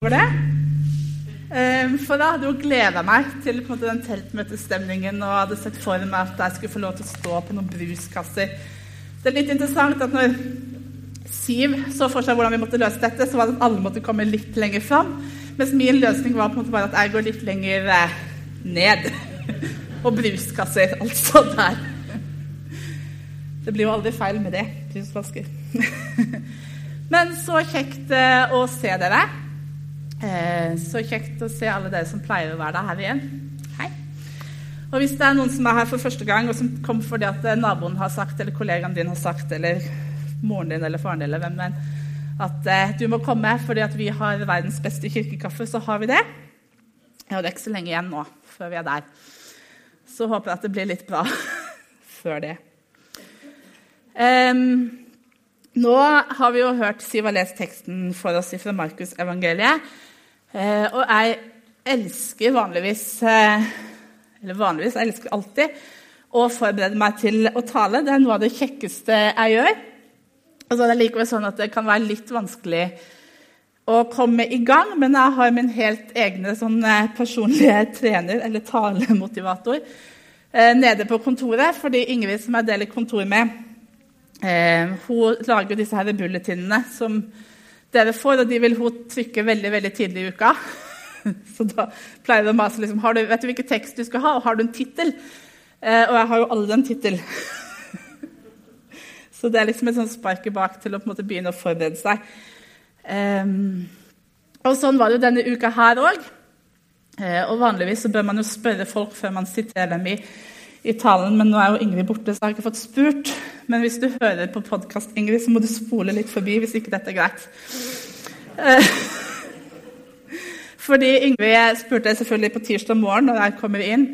over det. Ehm, for da hadde jo gleda meg til måte, den teltmøtestemningen og hadde sett for meg at jeg skulle få lov til å stå på noen bruskasser. Det er litt interessant at når Siv så for seg hvordan vi måtte løse dette, så var det at alle måtte komme litt lenger fram. Mens min løsning var på en måte bare at jeg går litt lenger eh, ned. og bruskasser, altså der. Det blir jo aldri feil med det. Brusflasker. Men så kjekt eh, å se dere. Eh, så kjekt å se alle dere som pleier å være der her igjen. Hei. Og hvis det er noen som er her for første gang, og som kom fordi at eh, naboen har sagt, eller kollegaen din har sagt, eller moren din eller faren din, eller hvem enn, at eh, du må komme fordi at vi har verdens beste kirkekaffe, så har vi det. Og det er ikke så lenge igjen nå før vi er der. Så håper jeg at det blir litt bra før det. Um, nå har vi jo hørt Siv har lest teksten for oss fra Markus-evangeliet. Eh, og jeg elsker vanligvis eh, Eller vanligvis, jeg elsker alltid å forberede meg til å tale. Det er noe av det kjekkeste jeg gjør. Og så er det likevel sånn at det kan være litt vanskelig å komme i gang, men jeg har min helt egne sånn, eh, personlige trener, eller talemotivator, nede på kontoret. Fordi Ingrid, som jeg deler kontor med, hun lager disse her bulletinene som dere får, og de vil hun trykke veldig veldig tidlig i uka. Så da pleier de å mase liksom, har du, Vet du hvilken tekst du skal ha, og har du en tittel? Eh, og jeg har jo aldri en tittel. Så det er liksom et sånt spark i bak til å på en måte begynne å forberede seg. Um, og sånn var det jo denne uka her òg. Eh, og vanligvis så bør man jo spørre folk før man siterer dem i, i talen, men nå er jo Ingrid borte, så jeg har ikke fått spurt. Men hvis du hører på podkast, Ingrid, så må du spole litt forbi hvis ikke dette er greit. Eh, fordi Ingrid spurte selvfølgelig på tirsdag morgen når jeg kommer inn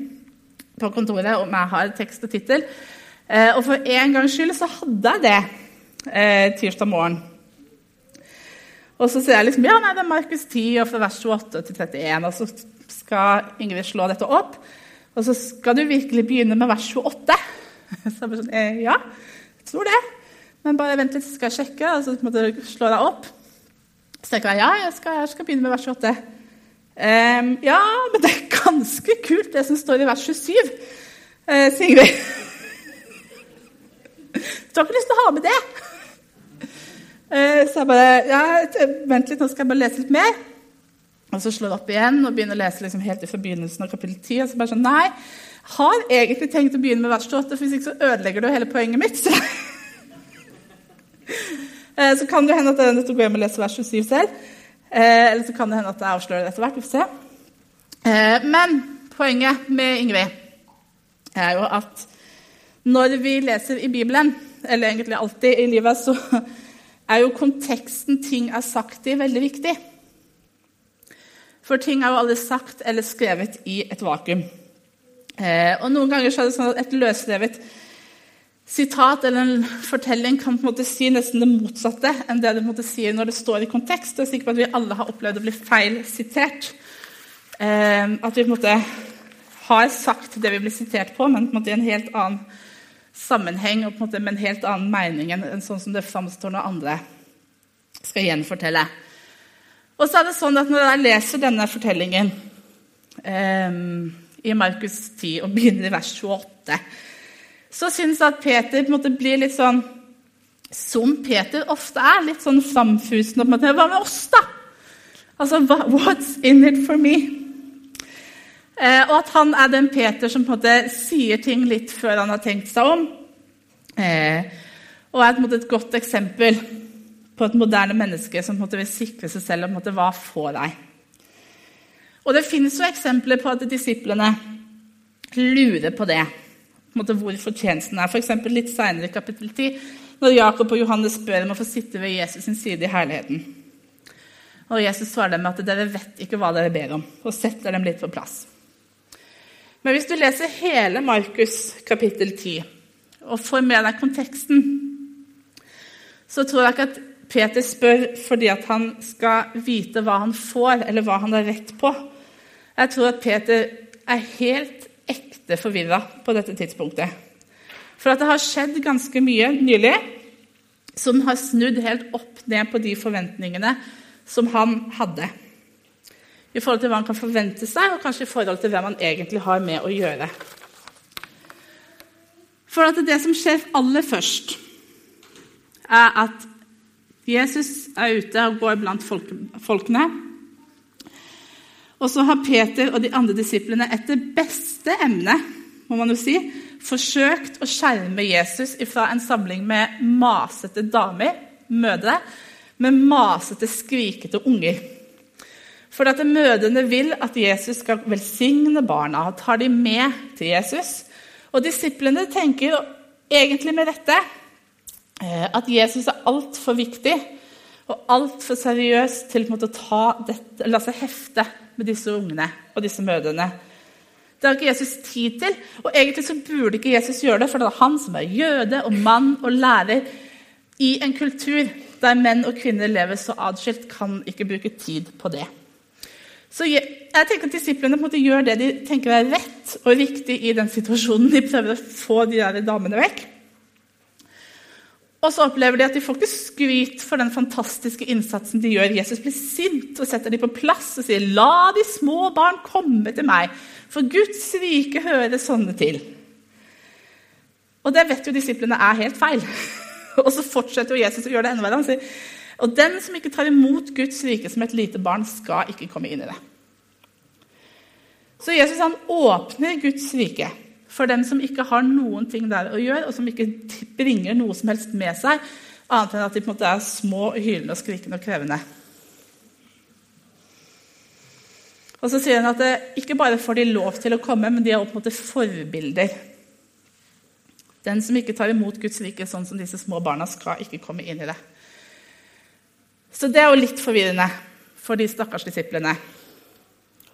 på kontoret om jeg har tekst og tittel. Eh, og for en gangs skyld så hadde jeg det eh, tirsdag morgen. Og så sier jeg liksom, ja, nei, det er Markus 10 og fra vers 28 til 31. Og så skal Ingrid slå dette opp. Og så skal du virkelig begynne med vers 28. Så jeg bare sånn, ja. Jeg tror det. Men bare vent litt, så skal jeg sjekke. Og så måtte du slå deg opp. Så tenker jeg ja, jeg skal, jeg skal begynne med vers 28. Um, ja, men det er ganske kult, det som står i vers 27, uh, sier Ingrid. Du har ikke lyst til å ha med det? Uh, så jeg bare ja, Vent litt, nå skal jeg bare lese litt mer. Og så slår jeg opp igjen og begynner å lese liksom helt i forbegynnelsen av kapittel 10. Og så bare sånn, nei, har egentlig tenkt å begynne med vers 28, for hvis ikke så ødelegger du hele poenget mitt. Så, eh, så kan det hende at jeg er nødt til å lese vers 27 selv. Eh, eller så kan det hende at jeg avslører det etter hvert. Vi får se. Eh, men poenget med Ingrid er jo at når vi leser i Bibelen, eller egentlig alltid i livet, så er jo konteksten ting er sagt i, veldig viktig. For ting er jo aldri sagt eller skrevet i et vakuum. Eh, og Noen ganger så er det sånn at et løsrevet sitat eller en fortelling kan på en måte si nesten det motsatte enn det det måte sier når det står i kontekst. Jeg er sikker på at vi alle har opplevd å bli feil sitert. Eh, at vi på en måte har sagt det vi blir sitert på, men på en måte i en helt annen sammenheng og på en måte med en helt annen mening enn sånn som det framstår når andre skal gjenfortelle. Og så er det sånn at Når jeg leser denne fortellingen eh, i Markus 10 og begynner i vers 28, så syns jeg at Peter på en måte blir litt sånn Som Peter ofte er, litt sånn framfusende. Hva med oss, da? Altså, What's in it for me? Eh, og at han er den Peter som på en måte sier ting litt før han har tenkt seg om. Eh, og er på en måte et godt eksempel på et moderne menneske som måte vil sikre seg selv og hva får deg. Og Det finnes jo eksempler på at disiplene lurer på det. På måte, hvor fortjenesten er. F.eks. litt seinere i kapittel 10, når Jakob og Johannes spør om å få sitte ved Jesus sin side i herligheten. Og Jesus svarer dem at dere vet ikke hva dere ber om, og setter dem litt på plass. Men hvis du leser hele Markus kapittel 10 og får med deg konteksten, så tror jeg ikke at Peter spør fordi at han skal vite hva han får, eller hva han har rett på. Jeg tror at Peter er helt ekte forvirra på dette tidspunktet. For at det har skjedd ganske mye nylig som har snudd helt opp ned på de forventningene som han hadde. i forhold til hva han kan forvente seg, og kanskje i forhold til hvem han egentlig har med å gjøre. For at det som skjer aller først, er at Jesus er ute og går blant folkene. Og så har Peter og de andre disiplene etter beste emne må man jo si, forsøkt å skjerme Jesus fra en samling med masete damer, mødre, med masete, skrikete unger. For at mødrene vil at Jesus skal velsigne barna og tar dem med til Jesus. Og disiplene tenker egentlig med dette at Jesus er altfor viktig og altfor seriøs til å ta dette, la seg hefte med disse ungene og disse mødrene. Det har ikke Jesus tid til. Og egentlig så burde ikke Jesus gjøre det, for det er han som er jøde og mann og lærer i en kultur der menn og kvinner lever så adskilt, kan ikke bruke tid på det. Så jeg, jeg tenker at Disiplene måte, gjøre det de tenker er rett og riktig i den situasjonen. De prøver å få de der damene vekk. Og så opplever de at de får ikke skryt for den fantastiske innsatsen de gjør. Jesus blir sint og setter dem på plass og sier, 'La de små barn komme til meg', for Guds rike hører sånne til. Og det vet jo disiplene er helt feil. Og så fortsetter Jesus å gjøre det enda verre. Han sier, 'Og den som ikke tar imot Guds rike som et lite barn, skal ikke komme inn i det'. Så Jesus han åpner Guds rike for dem som ikke har noen ting der å gjøre, og som ikke bringer noe som helst med seg, annet enn at de på en måte er små, hylende, og skrikende og krevende. Og så sier han at det, ikke bare får de lov til å komme, men de er på en forbilder. Den som ikke tar imot Guds rike sånn som disse små barna, skal ikke komme inn i det. Så det er jo litt forvirrende for de stakkars disiplene.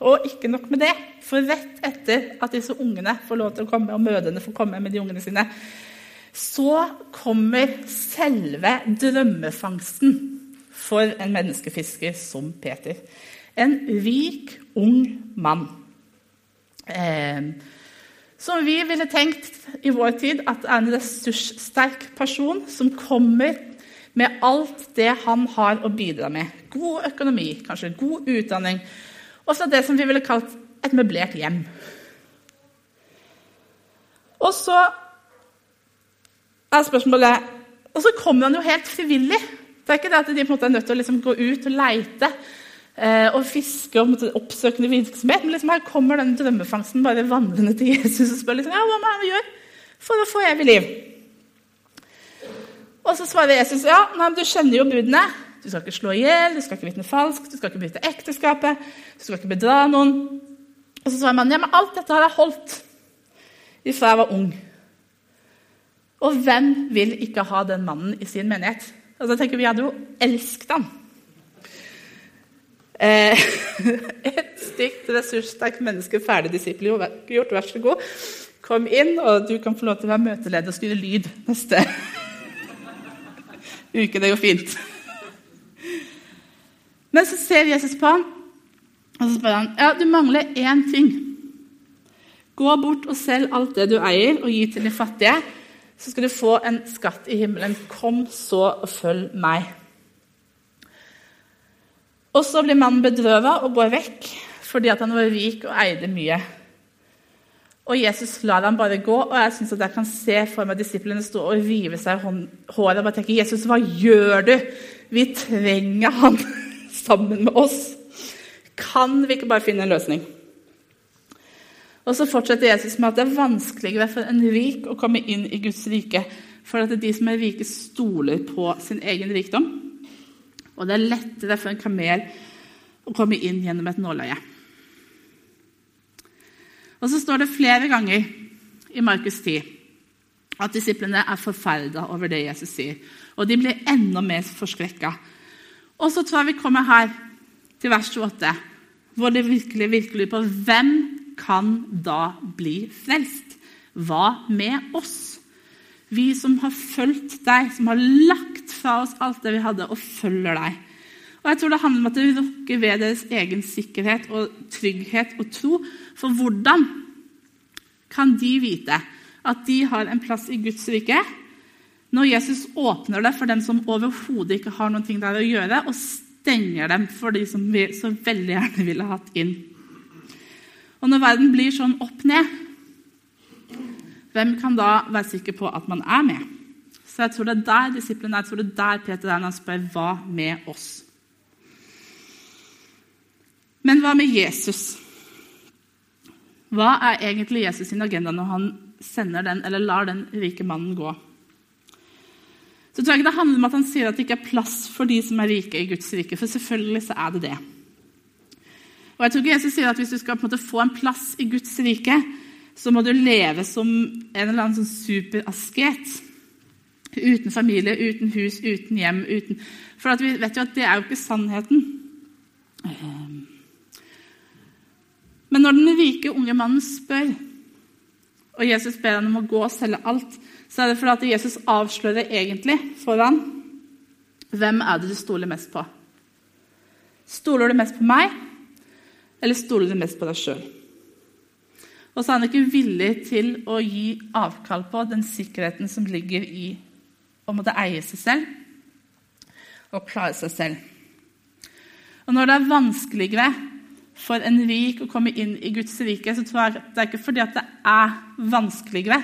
Og ikke nok med det, for rett etter at disse ungene får lov til å komme, og mødrene får komme med de ungene sine, så kommer selve drømmefangsten for en menneskefisker som Peter. En rik, ung mann. Eh, som vi ville tenkt i vår tid at er en ressurssterk person som kommer med alt det han har å bidra med. God økonomi, kanskje god utdanning, og så det som vi ville kalt et møblert hjem. Og så er spørsmålet Og så kommer han jo helt frivillig. Det er ikke det at de på en måte er nødt til å liksom gå ut og leite eh, og fiske og oppsøkende virksomhet. Men liksom her kommer den drømmefangsten bare vandrende til Jesus og spør liksom, ja, hva må jeg gjøre for å få evig liv. Og så svarer Jesus ja, nei, du kjenner jo budene. Du skal ikke slå i hjel, du skal ikke vitne falskt, du skal ikke bryte ekteskapet, du skal ikke bedra noen. Og så svarer man ja, men alt dette har jeg holdt ifra jeg var ung. Og hvem vil ikke ha den mannen i sin menighet? Og da tenker Vi hadde jo elsket han. Eh, et stygt, ressurssterkt menneske, ferdig disippelgjort, vær så god. Kom inn, og du kan få lov til å være møteleder og styre lyd neste uke. Det går fint. Men så ser Jesus på ham, og så spør han ja, du mangler én ting. Gå bort og selg alt det du eier, og gi til de fattige. Så skal du få en skatt i himmelen. Kom så og følg meg. Og så blir mannen bedrøva og går vekk fordi han var rik og eide mye. Og Jesus lar ham bare gå, og jeg synes at jeg kan se for meg disiplene stå og rive seg i håret og bare tenke Jesus, hva gjør du? Vi trenger han sammen med oss. Kan vi ikke bare finne en løsning? Og Så fortsetter Jesus med at det er vanskeligere for en rik å komme inn i Guds rike, for at de som er rike, stoler på sin egen rikdom. Og det er lettere for en kamel å komme inn gjennom et nåløye. Og så står det flere ganger i Markus 10 at disiplene er forferda over det Jesus sier. Og de blir enda mer forskrekka og så tror jeg vi kommer her til vers 28, hvor det virkelig virkelig på hvem kan da bli frelst? Hva med oss? Vi som har fulgt deg, som har lagt fra oss alt det vi hadde, og følger deg. Og jeg tror Det handler om at det rokker ved deres egen sikkerhet og trygghet og tro. For hvordan kan de vite at de har en plass i Guds rike når Jesus åpner det for dem som overhodet ikke har noe der å gjøre, og stenger dem for de som vi så veldig gjerne ville hatt inn. Og når verden blir sånn opp ned, hvem kan da være sikker på at man er med? Så jeg tror det er der disiplene. Jeg tror det er der Peter er når han spør hva med oss. Men hva med Jesus? Hva er egentlig Jesus sin agenda når han sender den, eller lar den rike mannen gå? Så tror jeg ikke det handler om at han sier at det ikke er plass for de som er rike i Guds rike. For selvfølgelig så er det det. Og jeg tror ikke Jesus sier at hvis du skal på en måte få en plass i Guds rike, så må du leve som en eller annen sånn superasket. Uten familie, uten hus, uten hjem. Uten... For vi vet jo at det er jo ikke sannheten. Ehm. Men når den rike unge mannen spør, og Jesus ber ham om å gå og selge alt, så er det fordi at Jesus avslører egentlig for ham hvem er det du stoler mest på. Stoler du mest på meg, eller stoler du mest på deg sjøl? Og så er han ikke villig til å gi avkall på den sikkerheten som ligger i å måtte eie seg selv og klare seg selv. Og når det er vanskeligere for en rik å komme inn i Guds rike, så tror jeg det er ikke fordi det er vanskeligere,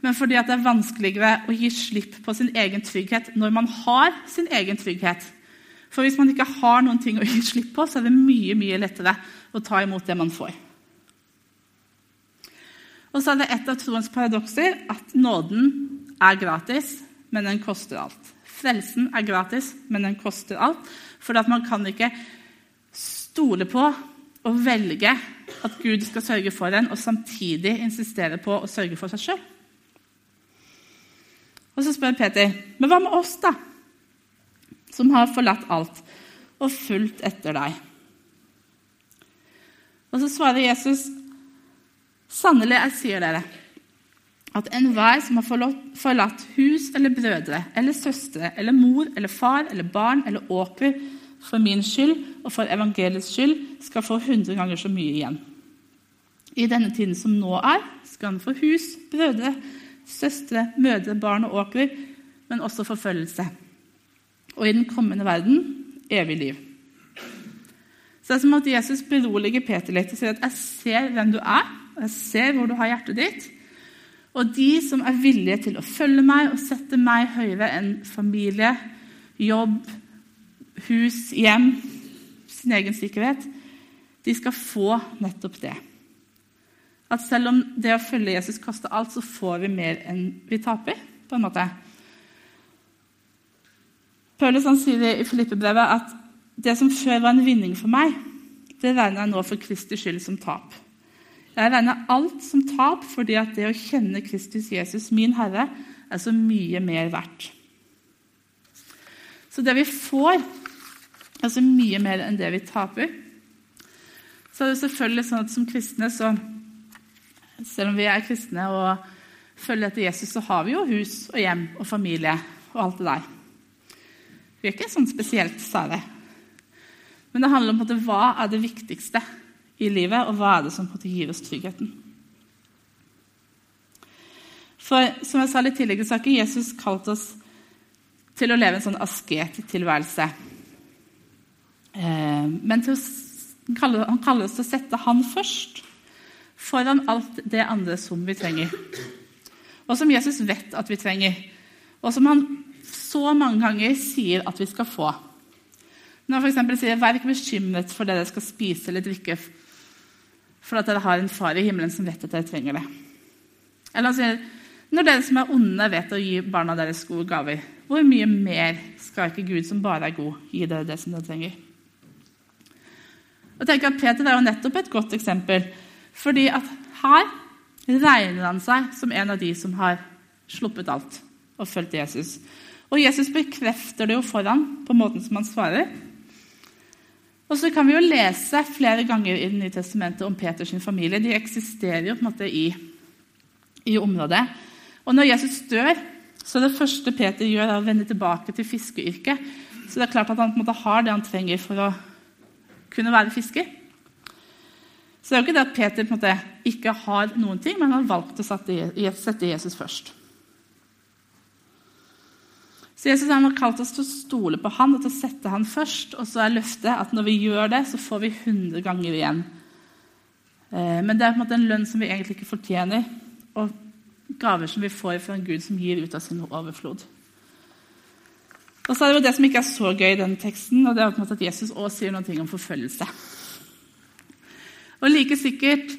men fordi det er vanskeligere å gi slipp på sin egen trygghet når man har sin egen trygghet. For hvis man ikke har noen ting å gi slipp på, så er det mye mye lettere å ta imot det man får. Og så er det et av troens paradokser at nåden er gratis, men den koster alt. Frelsen er gratis, men den koster alt. For man kan ikke stole på og velge at Gud skal sørge for en, og samtidig insistere på å sørge for seg sjøl. Og så spør Peter, men hva med oss, da? Som har forlatt alt og fulgt etter deg. Og så svarer Jesus, sannelig, jeg sier dere, at enhver som har forlatt hus eller brødre eller søstre eller mor eller far eller barn eller åker for min skyld og for evangeliets skyld, skal få hundre ganger så mye igjen. I denne tiden som nå er, skal han få hus, brødre, søstre, mødre, barn og åkrer, men også forfølgelse. Og i den kommende verden evig liv. Så det er som at Jesus beroliger Peter litt og sier at 'jeg ser hvem du er', og 'jeg ser hvor du har hjertet ditt'. Og de som er villige til å følge meg og sette meg høyere enn familie, jobb, hus, hjem, sin egen sikkerhet, de skal få nettopp det. At selv om det å følge Jesus koster alt, så får vi mer enn vi taper. på en måte. Paulus sier i Filippebrevet at det som før var en vinning for meg, det regner jeg nå for Kristus skyld som tap. Jeg regner alt som tap fordi at det å kjenne Kristus Jesus, min Herre, er så mye mer verdt. Så det vi får, er så mye mer enn det vi taper. Så er det selvfølgelig sånn at som kristne så selv om vi er kristne og følger etter Jesus, så har vi jo hus og hjem og familie og alt det der. Vi er ikke sånn spesielt sære. Men det handler om måte, hva er det viktigste i livet, og hva er det som måte, gir oss tryggheten. For som jeg sa litt tidligere, så har ikke Jesus kalt oss til å leve en sånn asket-tilværelse. Eh, men til å, han kaller oss til å sette Han først foran alt det andre som vi trenger. Og som Jesus vet at vi trenger, og som han så mange ganger sier at vi skal få. Når han f.eks. sier 'vær ikke bekymret for det dere skal spise eller drikke', for at dere har en far i himmelen som vet at dere trenger det. Eller han sier 'når dere som er onde, vet å gi barna deres gode gaver', hvor mye mer skal ikke Gud, som bare er god, gi dere det som dere trenger? Og tenker at Peter er jo nettopp et godt eksempel fordi at her regner han seg som en av de som har sluppet alt og fulgt Jesus. Og Jesus bekrefter det jo foran på måten som han svarer. Og så kan vi jo lese flere ganger i Det nye testamentet om Peters familie. De eksisterer jo på en måte i, i området. Og når Jesus dør, så er det første Peter gjør, å vende tilbake til fiskeyrket. Så det er klart at han på en måte har det han trenger for å kunne være fisker. Så det er jo ikke det at Peter måte ikke har noen ting, men han har valgt å sette Jesus først. Så Jesus har kalt oss til å stole på han og til å sette han først. Og så er løftet at når vi gjør det, så får vi 100 ganger igjen. Eh, men det er på en måte en lønn som vi egentlig ikke fortjener, og gaver som vi får fra en Gud som gir ut av sin overflod. Og så er det jo det som ikke er så gøy i den teksten, og det er på en måte at Jesus også sier noe om forfølgelse. Og like sikkert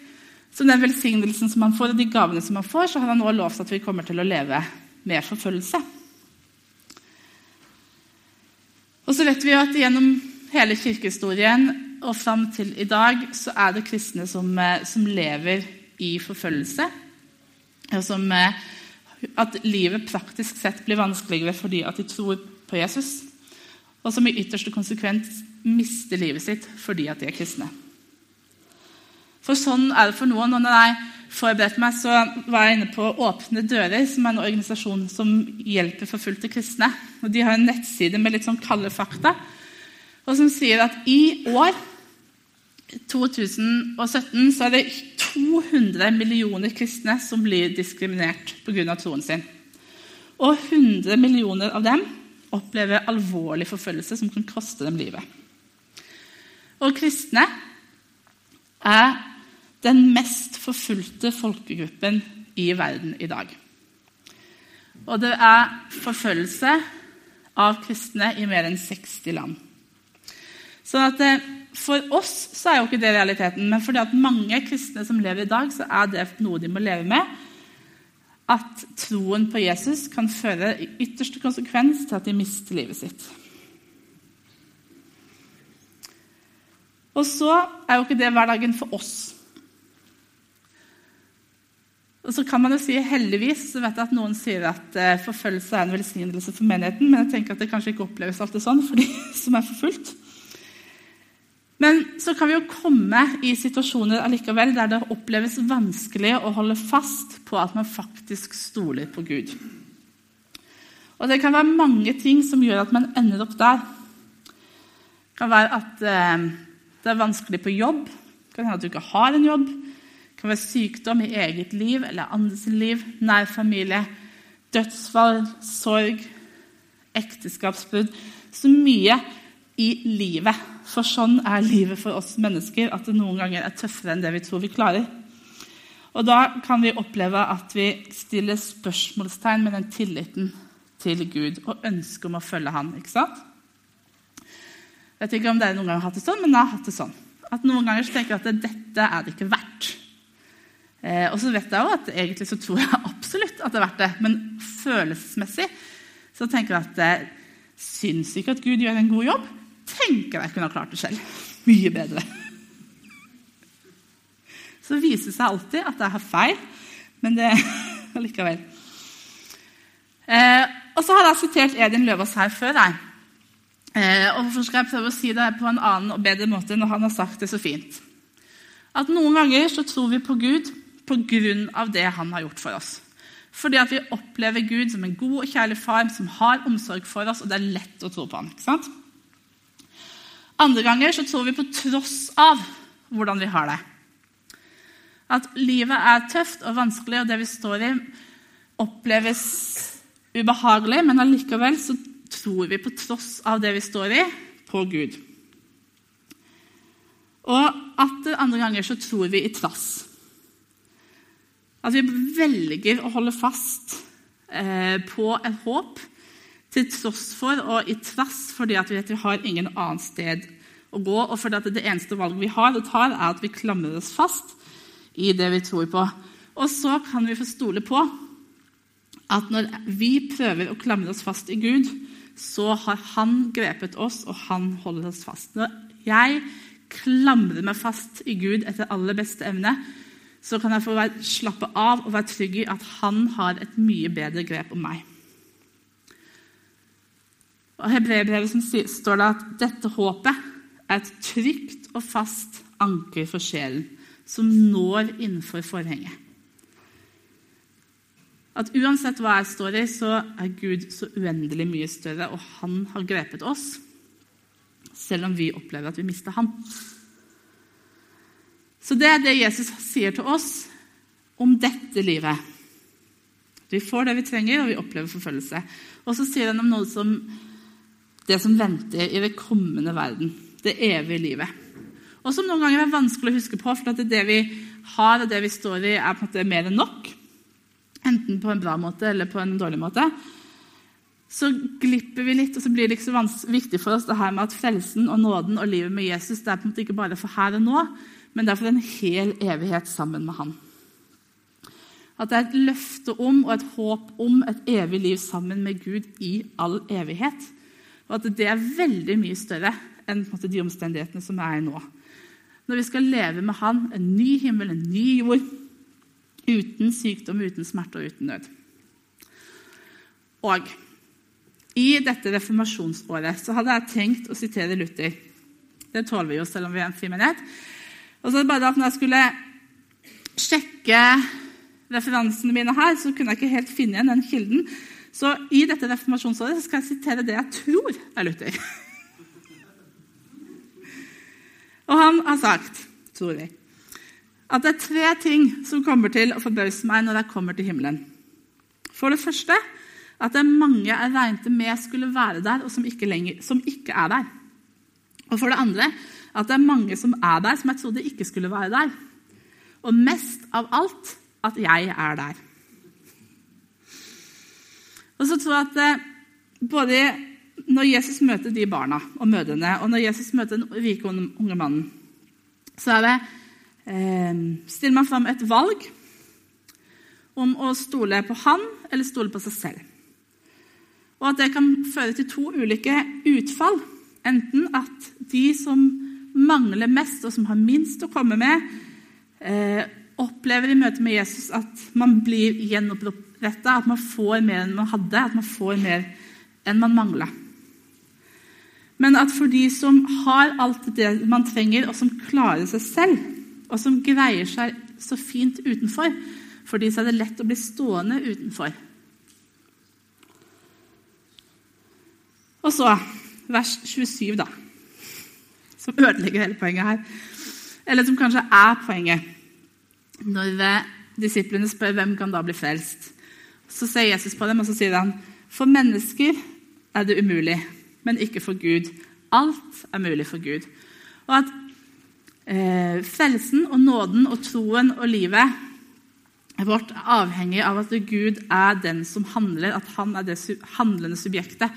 som den velsignelsen som han får, og de gavene som han får, så har han også lovt at vi kommer til å leve med forfølgelse. Og så vet vi jo at gjennom hele kirkehistorien og fram til i dag så er det kristne som, eh, som lever i forfølgelse. Og som, eh, at livet praktisk sett blir vanskeligere fordi at de tror på Jesus. Og som i ytterste konsekvens mister livet sitt fordi at de er kristne. For sånn er det for noen. og når jeg forberedte meg, så var jeg inne på Åpne dører, som er en organisasjon som hjelper forfulgte kristne. Og De har en nettside med litt sånn kalde fakta, og som sier at i år 2017 så er det 200 millioner kristne som blir diskriminert pga. troen sin. Og 100 millioner av dem opplever alvorlig forfølgelse som kan koste dem livet. Og kristne er den mest forfulgte folkegruppen i verden i dag. Og det er forfølgelse av kristne i mer enn 60 land. Så at eh, For oss så er jo ikke det realiteten, men for det mange kristne som lever i dag, så er det noe de må leve med. At troen på Jesus kan føre i ytterste konsekvens til at de mister livet sitt. Og så er jo ikke det hverdagen for oss. Og så kan man jo si heldigvis så vet jeg at noen sier at eh, forfølgelse er en velsignelse for menigheten, men jeg tenker at det kanskje ikke oppleves alltid sånn for de som er forfulgt. Men så kan vi jo komme i situasjoner allikevel der det oppleves vanskelig å holde fast på at man faktisk stoler på Gud. Og Det kan være mange ting som gjør at man ender opp der. Det kan være at eh, det er vanskelig på jobb. Det kan hende at du ikke har en jobb. Det kan være sykdom i eget liv eller andres liv, nær familie, dødsfall, sorg, ekteskapsbrudd Så mye i livet. For sånn er livet for oss mennesker, at det noen ganger er tøffere enn det vi tror vi klarer. Og Da kan vi oppleve at vi stiller spørsmålstegn med den tilliten til Gud og ønsket om å følge Han. ikke sant? Jeg vet ikke om dere noen gang har hatt det sånn, men jeg har hatt det sånn. At Noen ganger så tenker jeg at dette er det ikke verdt. Eh, og så vet jeg også at egentlig så tror jeg absolutt at det er verdt det. Men følelsesmessig så tenker jeg at jeg syns ikke at Gud gjør en god jobb. Tenker jeg kunne ha klart det selv. Mye bedre. Så det viser seg alltid at jeg har feil, men det allikevel. Eh, og så har jeg sitert Edin Løvaas her før. Jeg. Eh, og Hvorfor skal jeg prøve å si det på en annen og bedre måte når han har sagt det så fint? At Noen ganger så tror vi på Gud pga. det han har gjort for oss. Fordi at vi opplever Gud som en god og kjærlig far som har omsorg for oss, og det er lett å tro på ham. ikke sant? Andre ganger så tror vi på tross av hvordan vi har det. At livet er tøft og vanskelig, og det vi står i, oppleves ubehagelig, men allikevel så tror vi på tross av det vi står i, på Gud. Og at andre ganger så tror vi i trass. At vi velger å holde fast eh, på et håp til tross for og i trass fordi at vi vet vi har ingen annet sted å gå, og fordi at det eneste valget vi har og tar, er at vi klamrer oss fast i det vi tror på. Og så kan vi få stole på at når vi prøver å klamre oss fast i Gud, så har Han grepet oss, og Han holder oss fast. Når jeg klamrer meg fast i Gud etter aller beste evne, så kan jeg få slappe av og være trygg i at han har et mye bedre grep om meg. Og Hebreerbrevet står det at dette håpet er et trygt og fast anker for sjelen, som når innenfor forhenget. At uansett hva jeg står i, så er Gud så uendelig mye større, og han har grepet oss, selv om vi opplever at vi mister ham. Så det er det Jesus sier til oss om dette livet. Vi får det vi trenger, og vi opplever forfølgelse. Og så sier han om noe som det som venter i det kommende verden. Det evige livet. Og som noen ganger er vanskelig å huske på, for det vi har og det vi står i, er på en måte mer enn nok. Enten på en bra måte eller på en dårlig måte. Så glipper vi litt, og så blir det ikke så viktig for oss det her med at frelsen og nåden og livet med Jesus det er på en måte ikke bare for her og nå, men det er for en hel evighet sammen med han. At det er et løfte om og et håp om et evig liv sammen med Gud i all evighet. Og at det er veldig mye større enn de omstendighetene som er nå. Når vi skal leve med Han, en ny himmel, en ny jord, uten sykdom, uten smerte og uten nød. Og i dette reformasjonsåret så hadde jeg tenkt å sitere Luther. Det tåler vi jo, selv om vi er en frimenighet. Og så bare at når jeg skulle sjekke referansene mine her, så kunne jeg ikke helt finne igjen den kilden. Så i dette reformasjonsåret skal jeg sitere det jeg tror er Luther. Og han har sagt, tror vi, at det er tre ting som kommer til å forbause meg når jeg kommer til himmelen. For det første at det er mange jeg regnet med skulle være der, og som ikke, lenger, som ikke er der. Og for det andre at det er mange som er der, som jeg trodde ikke skulle være der. Og mest av alt at jeg er der. Og så tror jeg at eh, både når Jesus møter de barna og mødrene, og når Jesus møter den rike unge mannen, så er det eh, stiller man fram et valg om å stole på han eller stole på seg selv. Og at det kan føre til to ulike utfall. Enten at de som mangler mest, og som har minst å komme med, eh, opplever i møte med Jesus at man blir gjenoppretta, at man får mer enn man hadde, at man får mer enn man mangla. Men at for de som har alt det man trenger, og som klarer seg selv, og som greier seg så fint utenfor, for de så er det lett å bli stående utenfor. Og så vers 27, da, som ødelegger hele poenget her. Eller som kanskje er poenget. Når disiplene spør hvem kan da bli frelst, så ser Jesus på dem og så sier han, for mennesker er det umulig, men ikke for Gud. Alt er mulig for Gud. Og at eh, frelsen og nåden og troen og livet vårt er avhengig av at Gud er den som handler, at han er det handlende subjektet.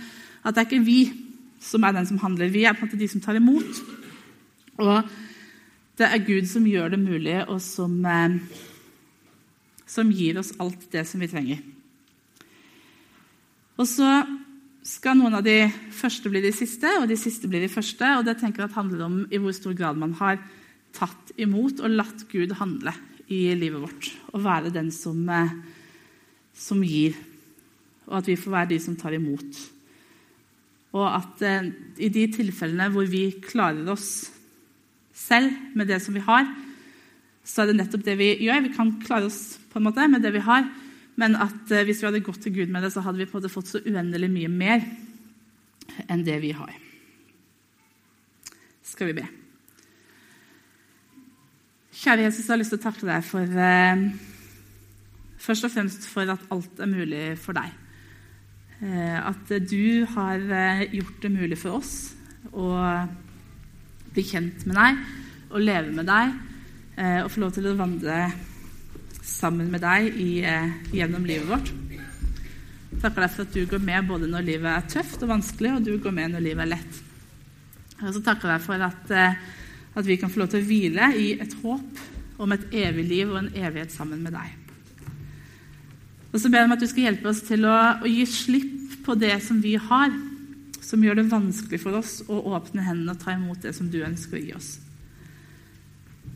At det er ikke vi som er den som handler. Vi er på en måte de som tar imot. Og det er Gud som gjør det mulig, og som, eh, som gir oss alt det som vi trenger. Og så skal noen av de første bli de siste, og de siste blir de første. og Det tenker jeg handler om i hvor stor grad man har tatt imot og latt Gud handle i livet vårt. Og være den som, eh, som gir, og at vi får være de som tar imot. Og at eh, i de tilfellene hvor vi klarer oss selv med det som vi har, så er det nettopp det vi gjør. Vi kan klare oss på en måte med det vi har, men at eh, hvis vi hadde gått til Gud med det, så hadde vi på en måte fått så uendelig mye mer enn det vi har. Skal vi be. Kjære Jesus, jeg har lyst til å takke deg for eh, Først og fremst for at alt er mulig for deg. Eh, at du har eh, gjort det mulig for oss å bli kjent med deg og leve med deg eh, og få lov til å vandre sammen med deg i, eh, gjennom livet vårt. Takker deg for at du går med både når livet er tøft og vanskelig, og du går med når livet er lett. Og så takker jeg for at, eh, at vi kan få lov til å hvile i et håp om et evig liv og en evighet sammen med deg. Og så ber jeg om at du skal hjelpe oss til å, å gi slipp på det som vi har, som gjør det vanskelig for oss å åpne hendene og ta imot det som du ønsker å gi oss.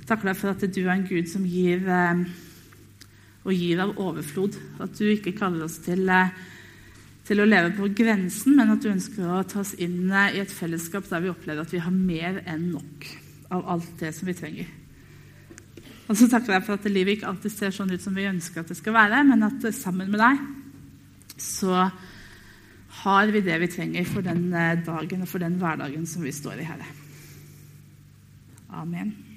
Takker deg for at du er en Gud som gir eh, og gir av overflod. At du ikke kaller oss til, eh, til å leve på grensen, men at du ønsker å ta oss inn eh, i et fellesskap der vi opplever at vi har mer enn nok av alt det som vi trenger. Og så takker jeg for at livet ikke alltid ser sånn ut som vi ønsker at det skal være, men at sammen med deg så har vi det vi trenger for den eh, dagen og for den hverdagen som vi står i, Herre. Amen.